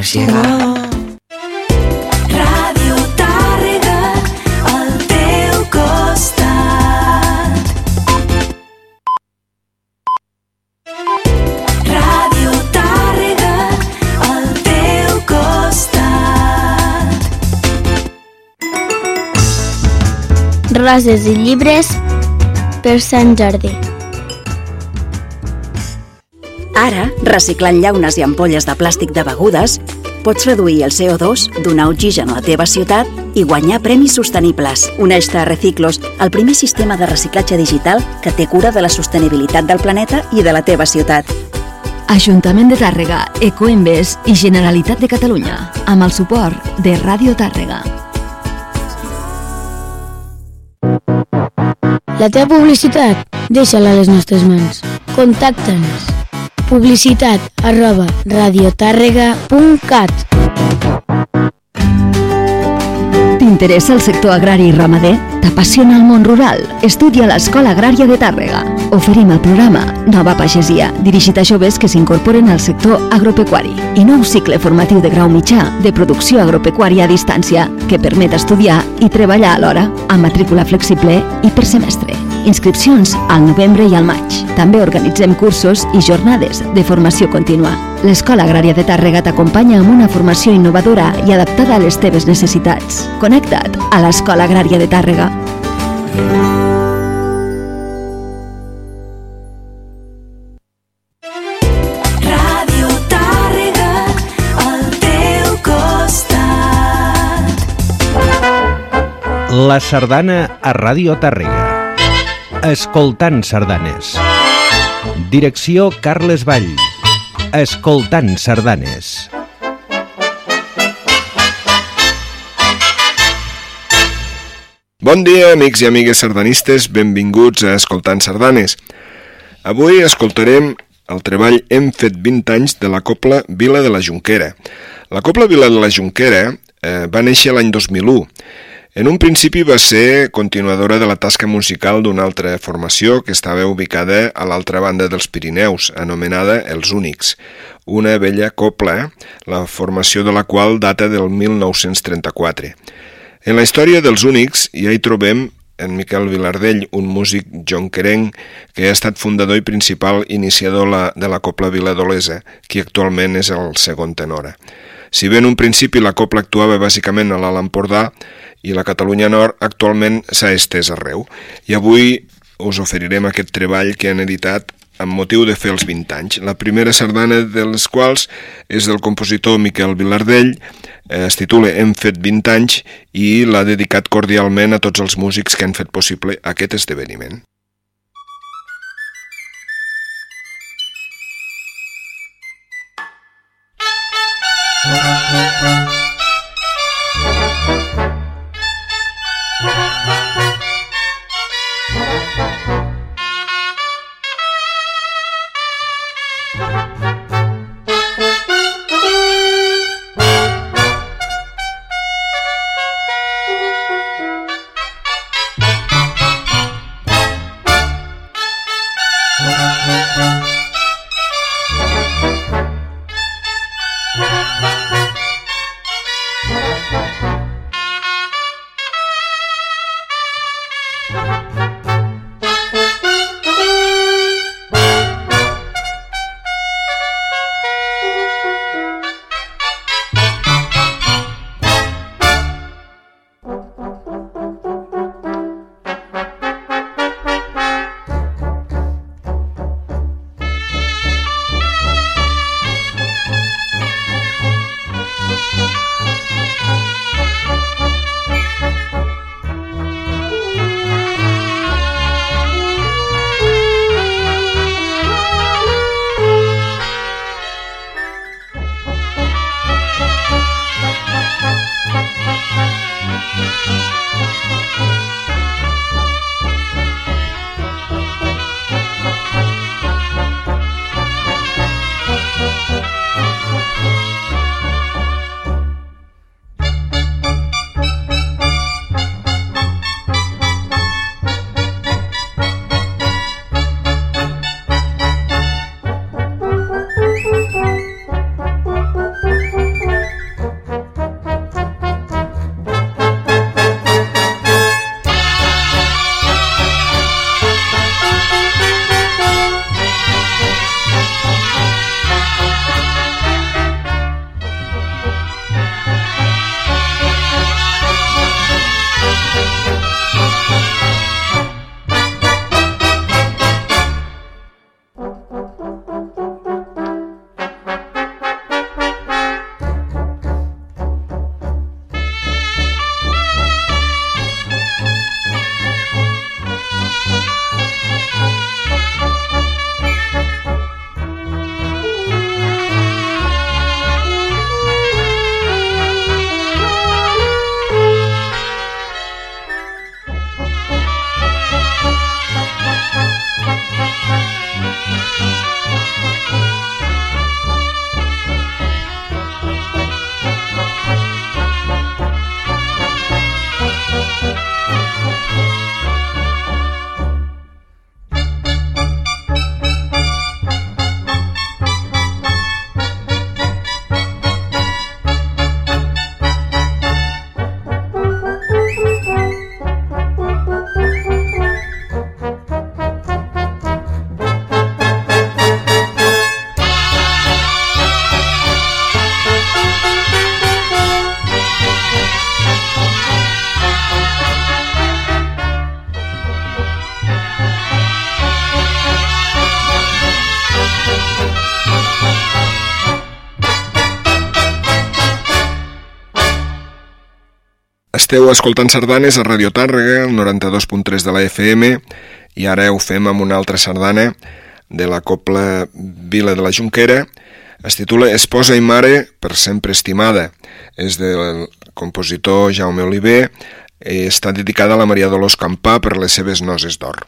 hemos llegado. Ràdio Tàrrega, al teu costat. Ràdio Tàrrega, al teu costat. Roses i llibres per Sant Jordi. Ara, reciclant llaunes i ampolles de plàstic de begudes, pots reduir el CO2, donar oxigen a la teva ciutat i guanyar premis sostenibles. Uneix-te a Reciclos, el primer sistema de reciclatge digital que té cura de la sostenibilitat del planeta i de la teva ciutat. Ajuntament de Tàrrega, Ecoembes i Generalitat de Catalunya, amb el suport de Ràdio Tàrrega. La teva publicitat, deixa-la a les nostres mans. Contacta'ns. Publicitat arroba radiotàrrega.cat T'interessa el sector agrari i ramader? T'apassiona el món rural? Estudia a l'Escola Agrària de Tàrrega. Oferim el programa Nova Pagesia, dirigit a joves que s'incorporen al sector agropecuari i nou cicle formatiu de grau mitjà de producció agropecuària a distància que permet estudiar i treballar alhora amb matrícula flexible i per semestre. Inscripcions al novembre i al maig. També organitzem cursos i jornades de formació contínua. L'Escola Agrària de Tàrrega t'acompanya amb una formació innovadora i adaptada a les teves necessitats. Connecta't a l'Escola Agrària de Tàrrega. Ràdio Tàrrega, al teu costat. La sardana a Ràdio Tàrrega. Escoltant sardanes. Direcció Carles Vall. Escoltant sardanes. Bon dia, amics i amigues sardanistes, benvinguts a Escoltant Sardanes. Avui escoltarem el treball Hem fet 20 anys de la Copla Vila de la Junquera. La Copla Vila de la Junquera eh, va néixer l'any 2001. En un principi va ser continuadora de la tasca musical d'una altra formació que estava ubicada a l'altra banda dels Pirineus, anomenada Els Únics, una vella copla, la formació de la qual data del 1934. En la història dels únics ja hi trobem en Miquel Vilardell, un músic jonquerenc que ha estat fundador i principal iniciador de la Copla Viladolesa, qui actualment és el segon tenora. Si bé en un principi la copla actuava bàsicament a l'Alt Empordà i la Catalunya Nord, actualment s'ha estès arreu. I avui us oferirem aquest treball que han editat amb motiu de fer els 20 anys. La primera sardana dels quals és del compositor Miquel Vilardell, eh, es titula Hem fet 20 anys i l'ha dedicat cordialment a tots els músics que han fet possible aquest esdeveniment. Thank you. Esteu escoltant sardanes a Radio Tàrrega, el 92.3 de la FM, i ara ho fem amb una altra sardana de la Copla Vila de la Junquera. Es titula Esposa i mare per sempre estimada. És del compositor Jaume Oliver i està dedicada a la Maria Dolors Campà per les seves noses d'or.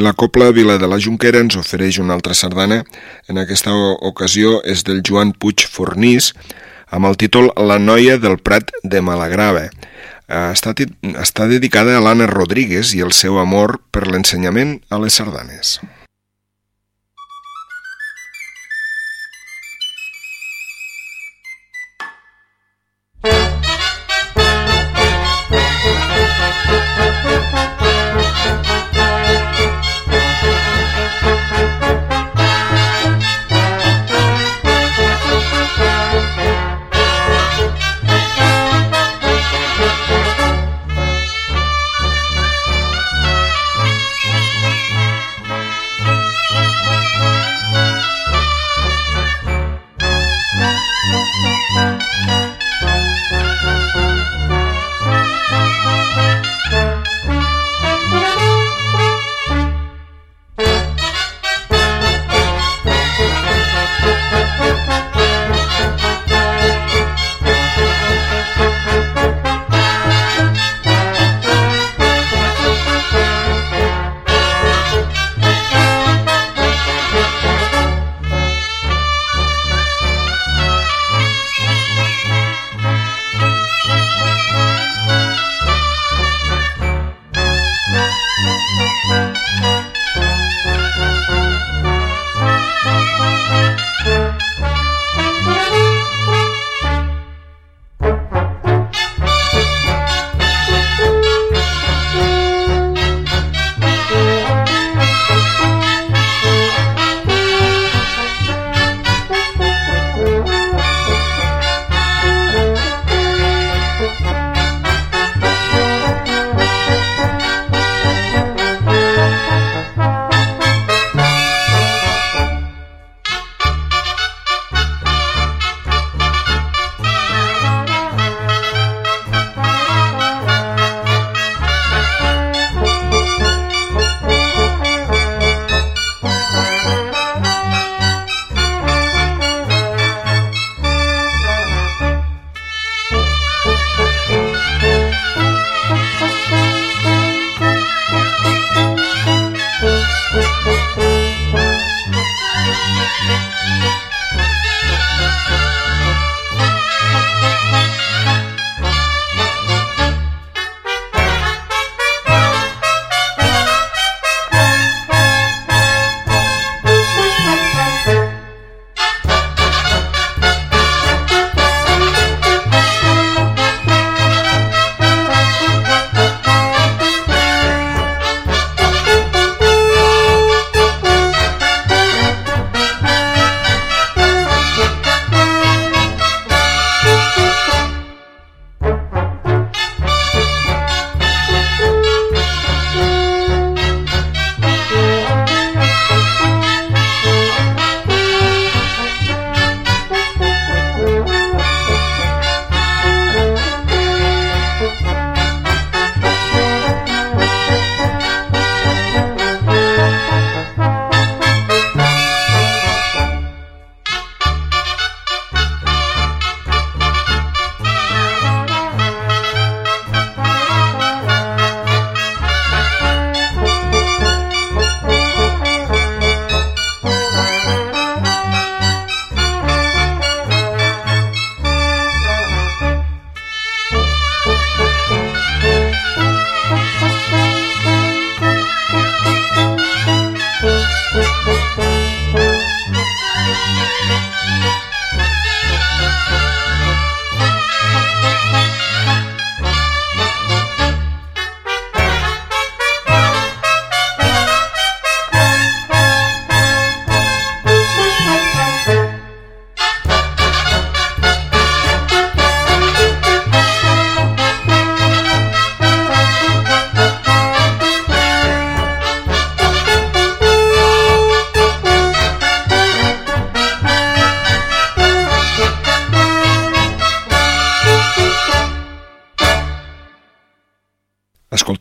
La Copla Vila de la Junquera ens ofereix una altra sardana. En aquesta ocasió és del Joan Puig Fornís, amb el títol La noia del Prat de Malagrava. Està, està dedicada a l'Anna Rodríguez i el seu amor per l'ensenyament a les sardanes.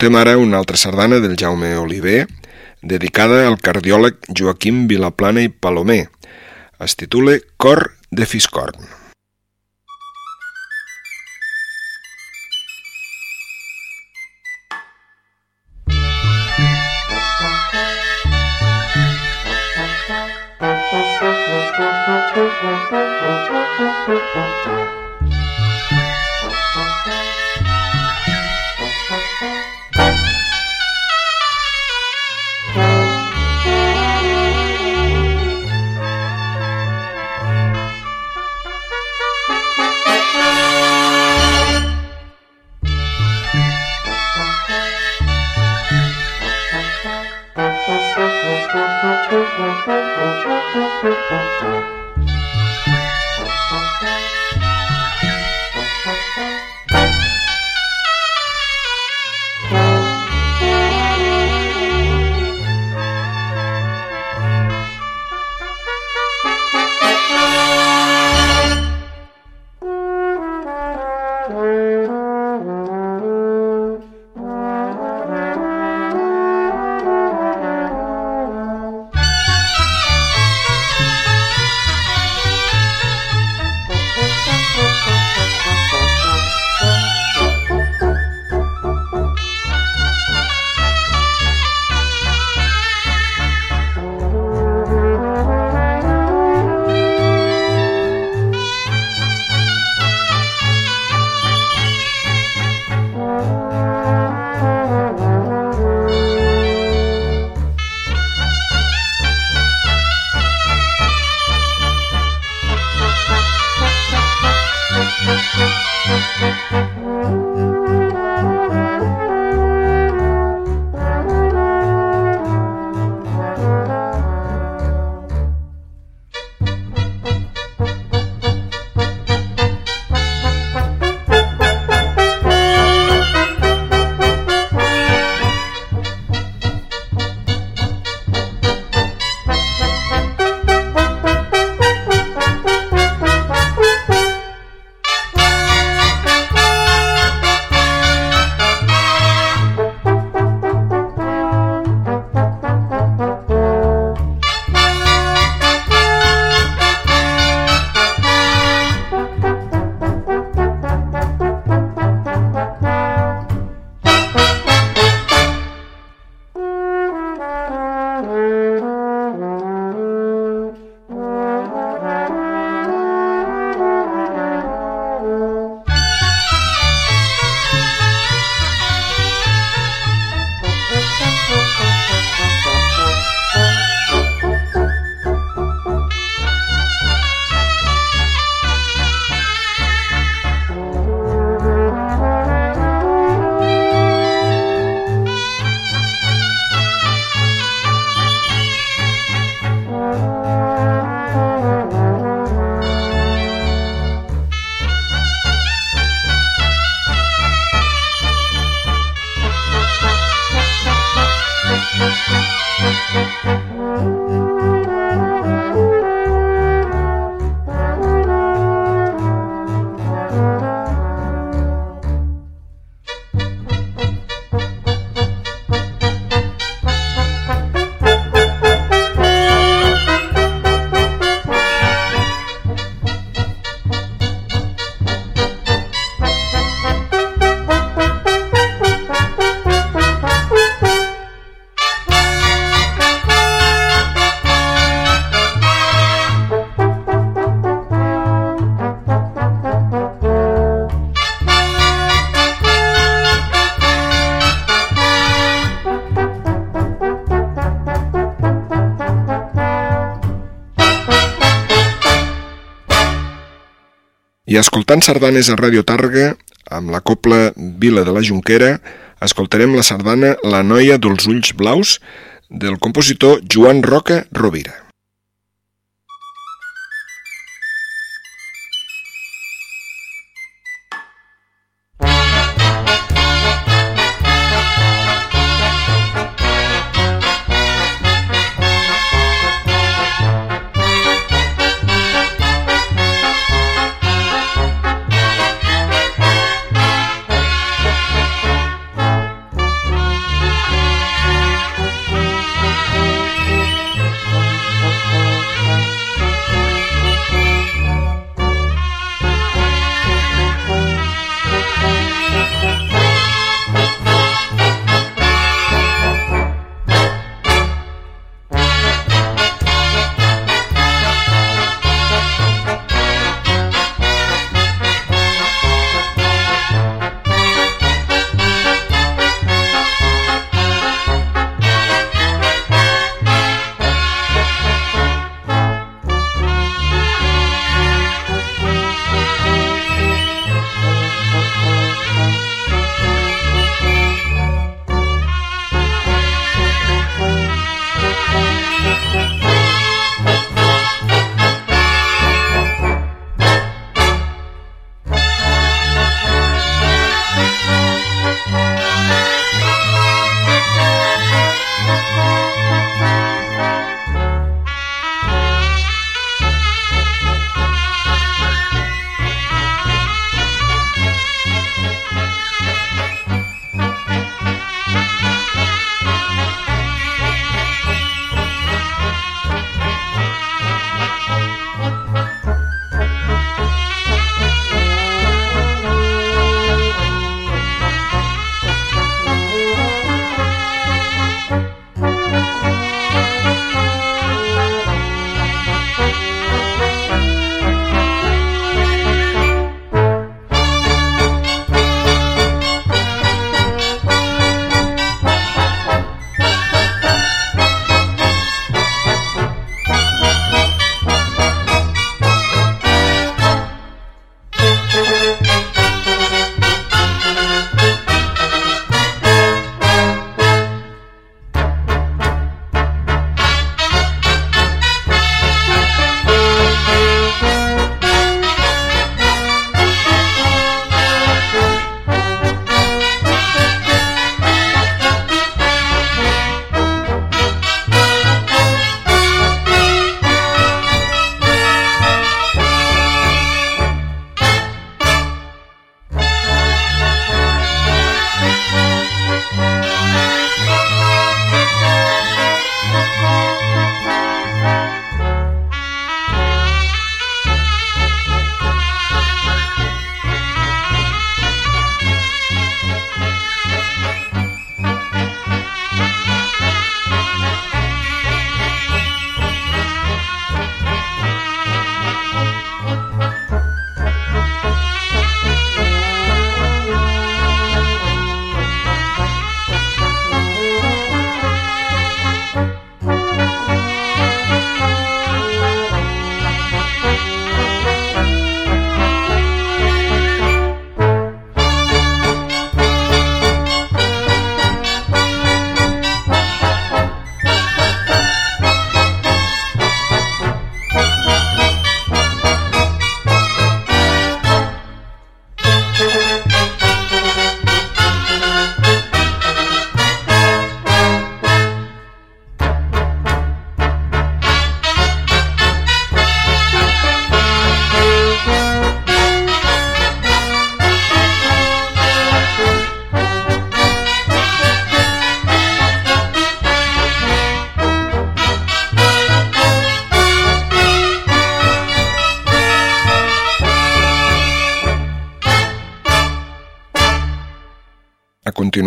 Escoltem ara una altra sardana del Jaume Oliver, dedicada al cardiòleg Joaquim Vilaplana i Palomer. Es titula Cor de Fiscorn. Escoltant sardanes a Ràdio Targa, amb la copla Vila de la Junquera, escoltarem la sardana La noia dels ulls blaus del compositor Joan Roca Rovira.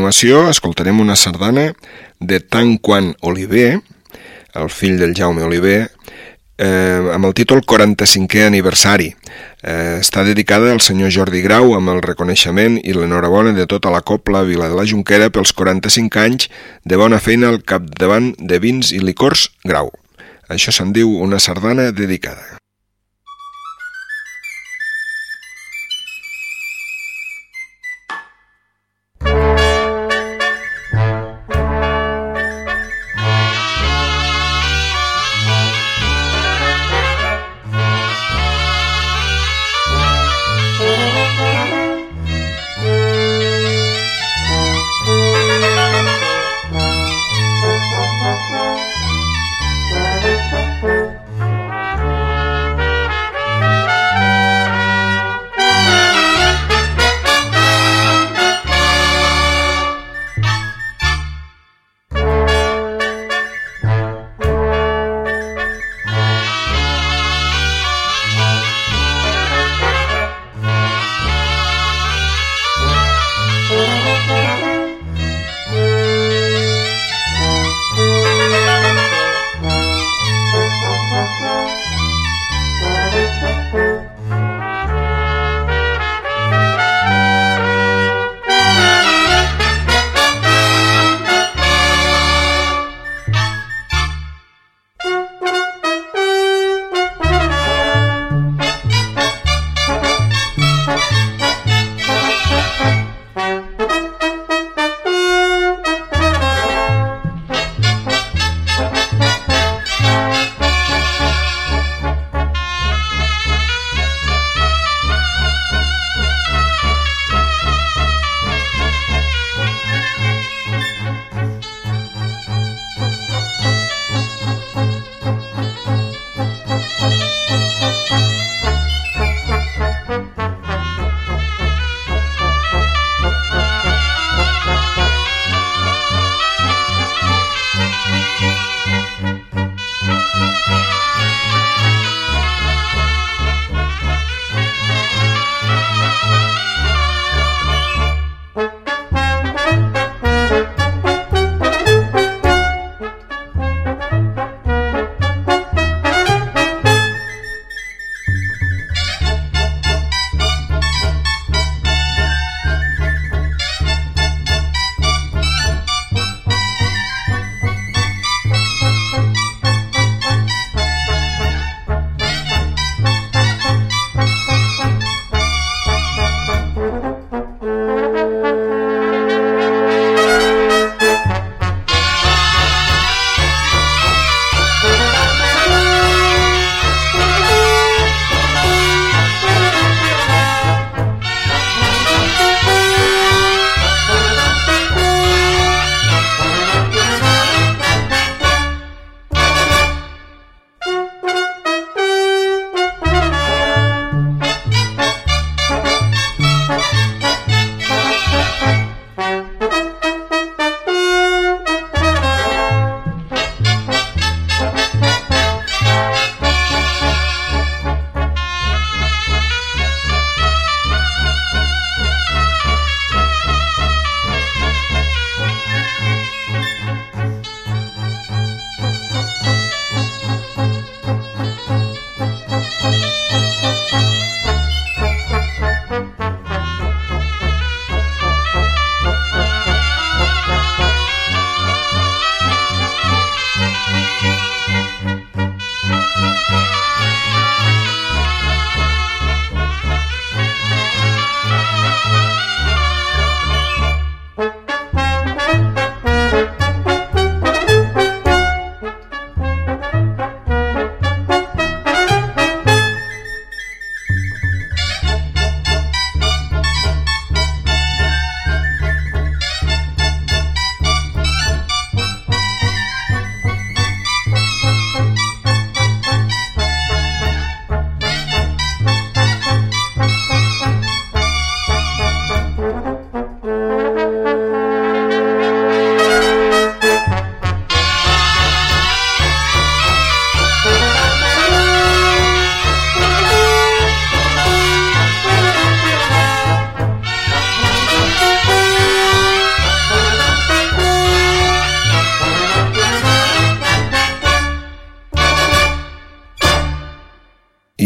Continuació escoltarem una sardana de Tan Quan Oliver, el fill del Jaume Oliver, eh, amb el títol 45è aniversari. Eh, està dedicada al senyor Jordi Grau amb el reconeixement i l'enhorabona de tota la Copla Vila de la Junquera pels 45 anys de bona feina al capdavant de vins i licors Grau. Això se'n diu una sardana dedicada.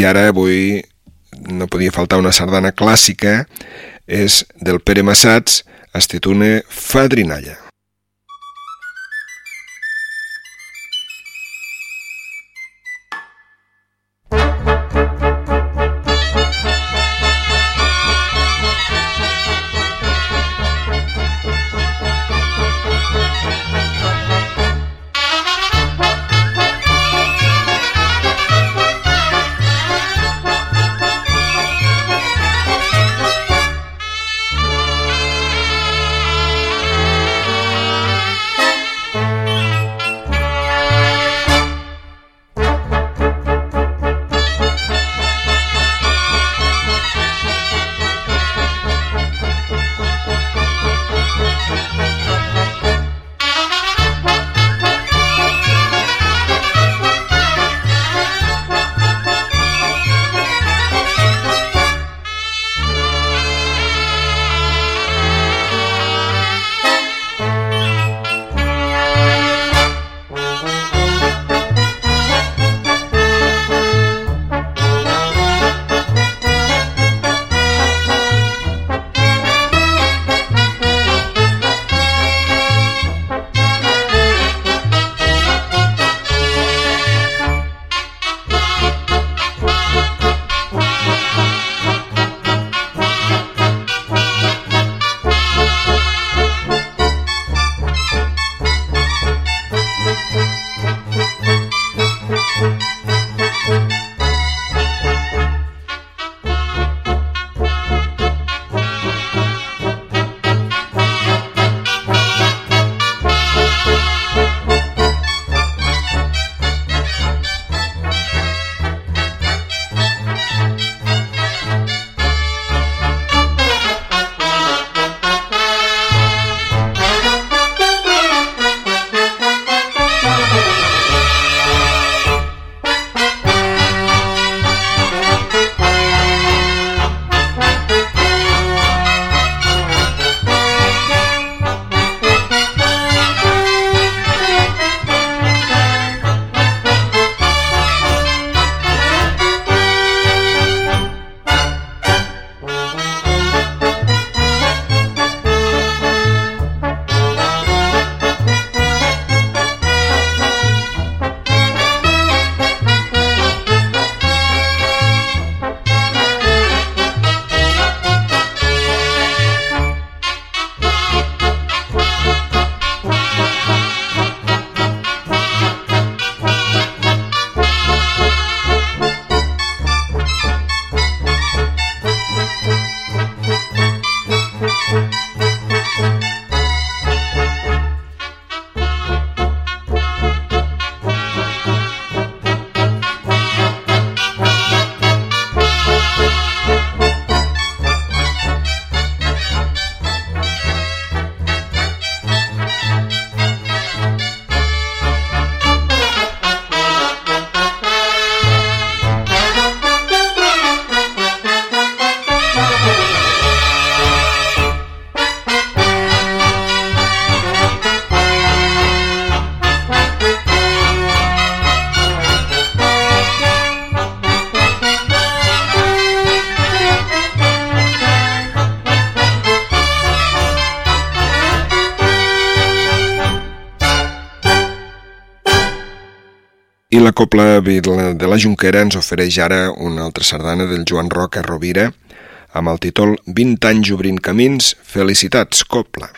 Ara avui no podia faltar una sardana clàssica, és del Pere Massats, es titula Fadrinalla. Copla de la Junquera ens ofereix ara una altra sardana del Joan Roca Rovira amb el títol 20 anys obrint camins, felicitats, Copla.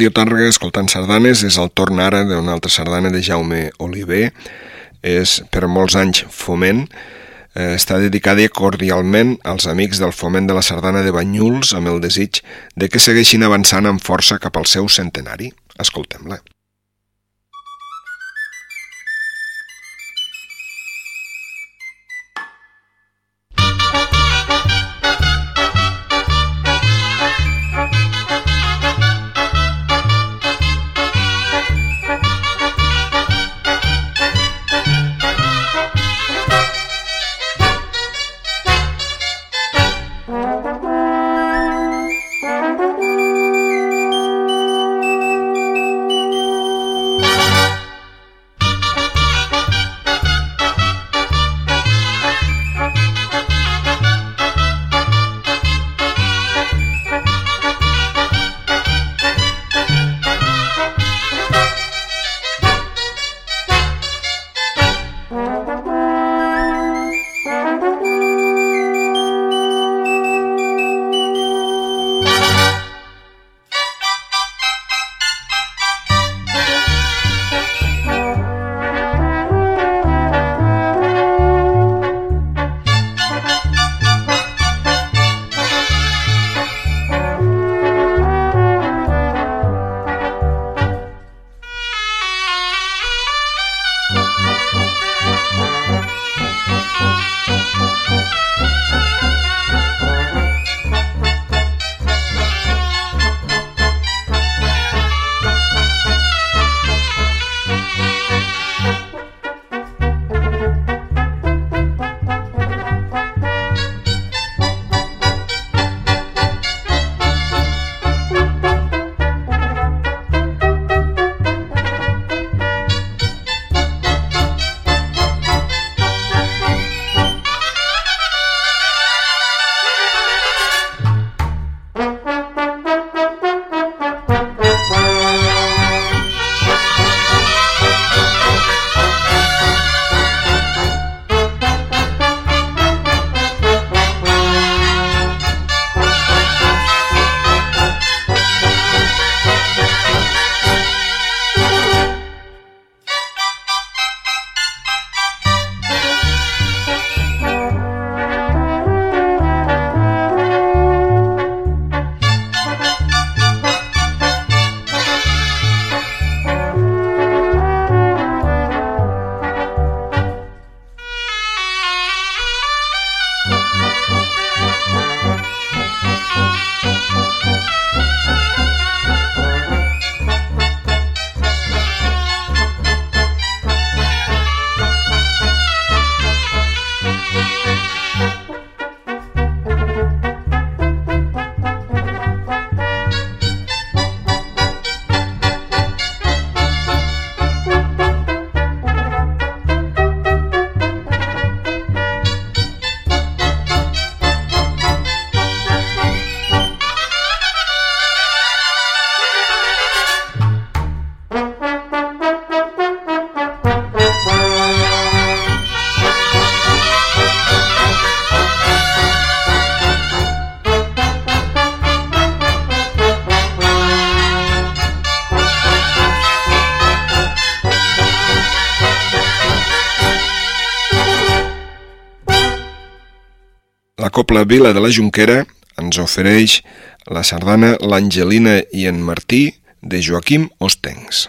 Ràdio Tàrrega, escoltant sardanes, és el torn ara d'una altra sardana de Jaume Oliver. És per molts anys foment. Eh, està dedicada cordialment als amics del foment de la sardana de Banyuls amb el desig de que segueixin avançant amb força cap al seu centenari. Escoltem-la. Copla Vila de la Junquera ens ofereix la sardana L'Angelina i en Martí de Joaquim Ostencs.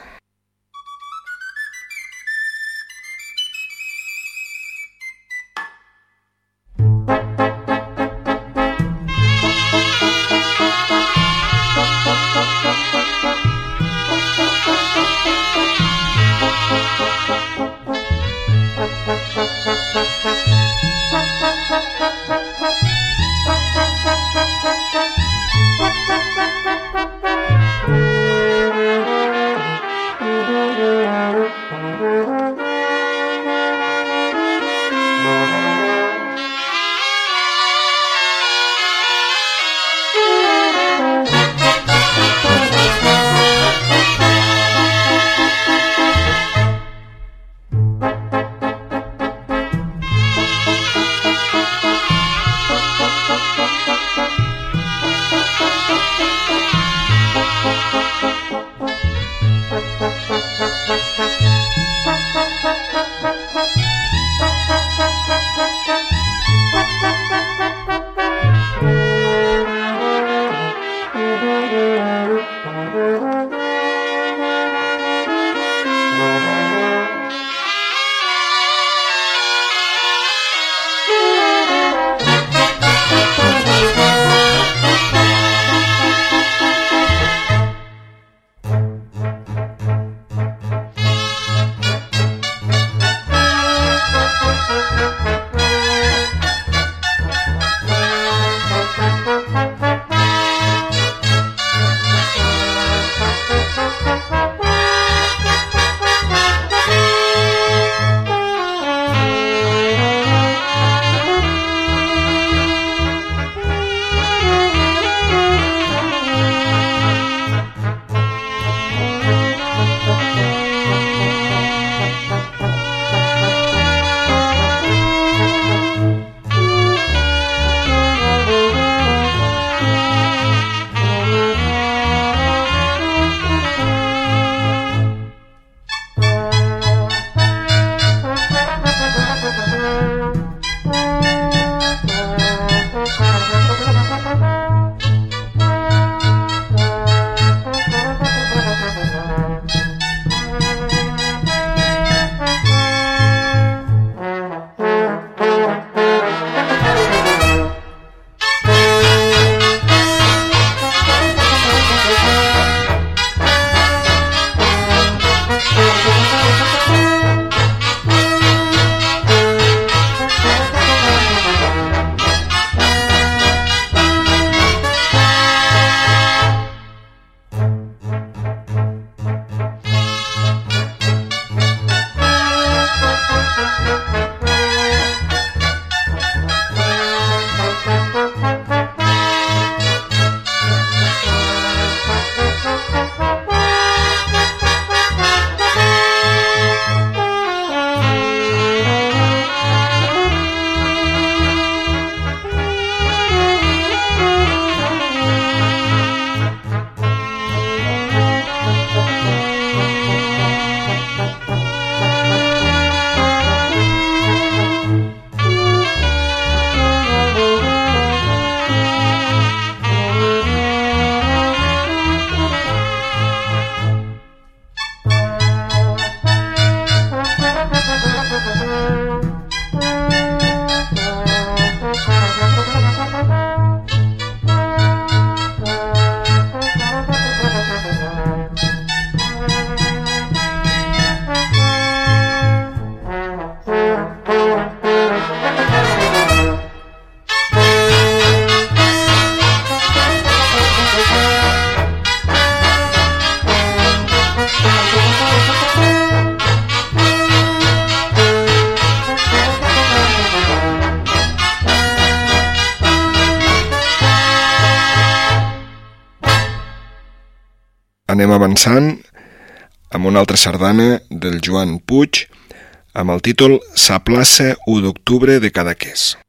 Anem avançant amb una altra sardana del Joan Puig amb el títol Sa plaça 1 d'octubre de Cadaqués.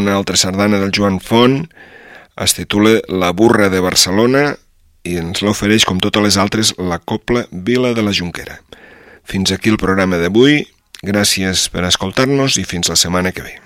Una altra sardana del Joan Font, es titula La burra de Barcelona i ens l'ofereix, com totes les altres, la Copla Vila de la Junquera. Fins aquí el programa d'avui, gràcies per escoltar-nos i fins la setmana que ve.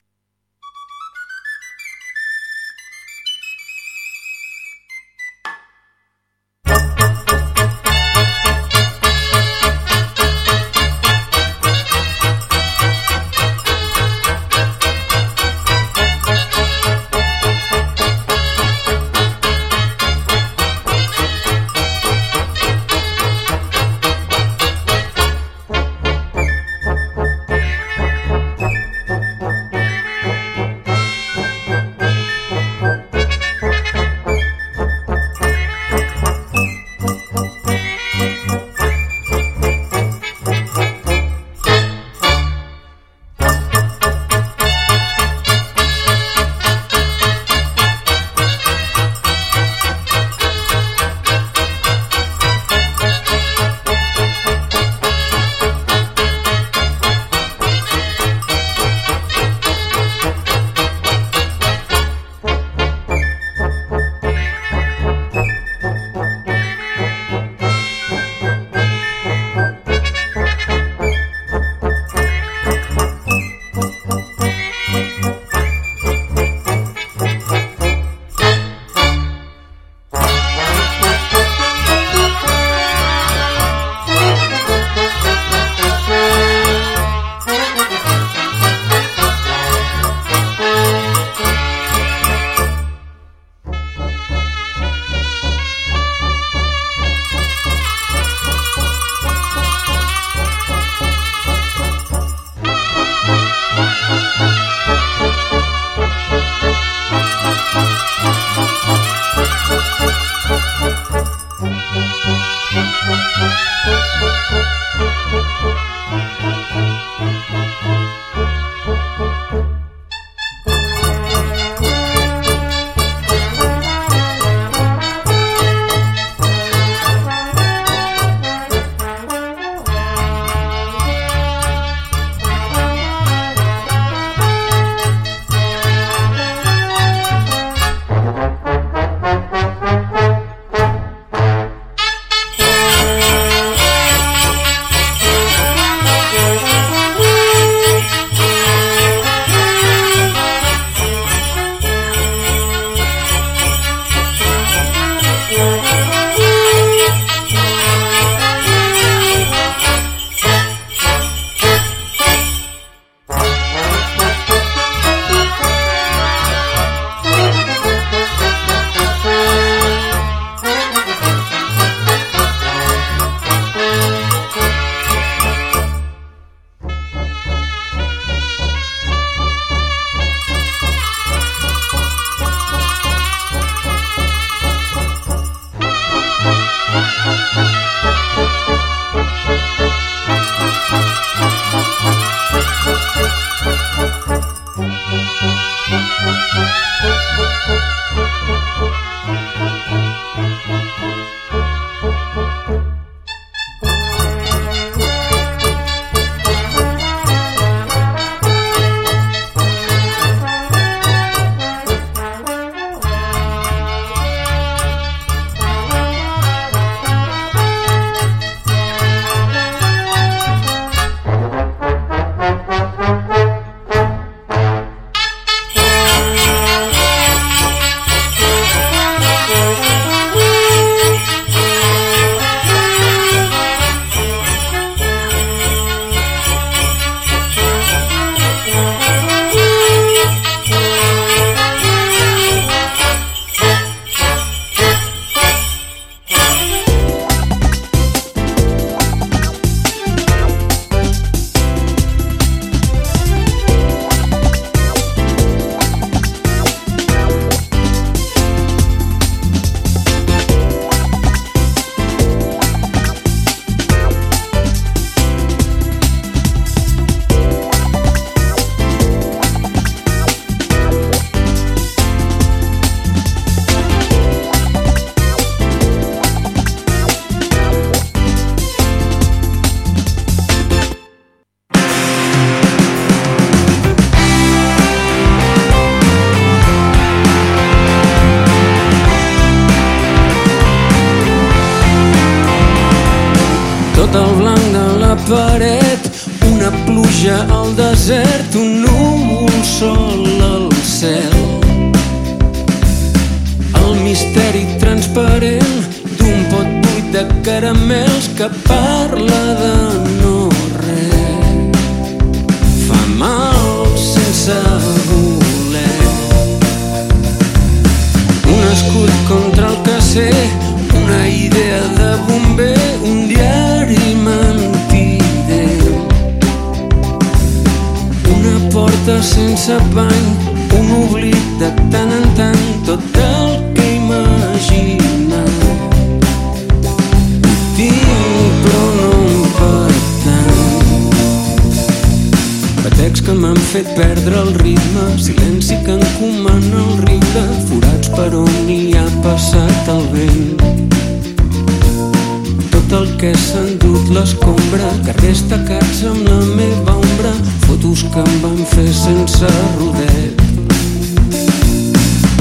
Que em van fer sense rodet.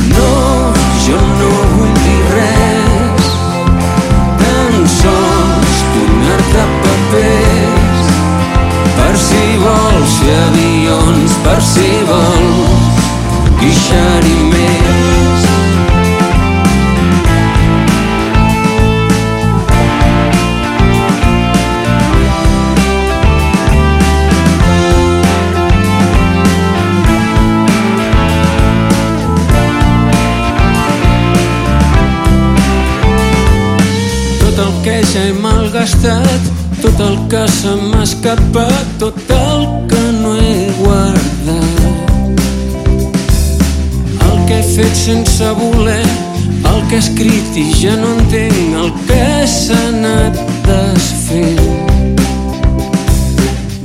No, jo no vull dir res, tan sols donar-te papers, per si vols fer avions, per si vols guixar-hi tot el que se m'ha escapat, tot el que no he guardat. El que he fet sense voler, el que he escrit i ja no entenc, el que s'ha anat desfent.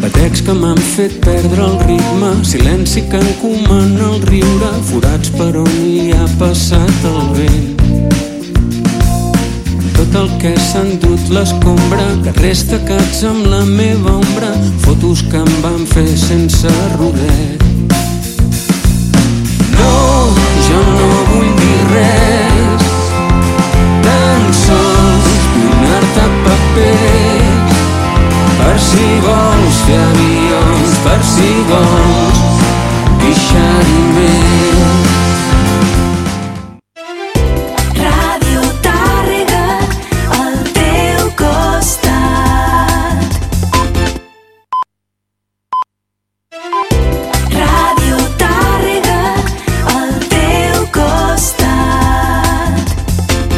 Batecs que m'han fet perdre el ritme, silenci que encomana el riure, forats per on hi ha passat el vent. Tot el que s'ha endut l'escombra, carrers tacats amb la meva ombra, fotos que em van fer sense rodet. No, jo no vull dir res, tan sols donar-te papers, per si vols fer avions, per si vols guixar-hi més.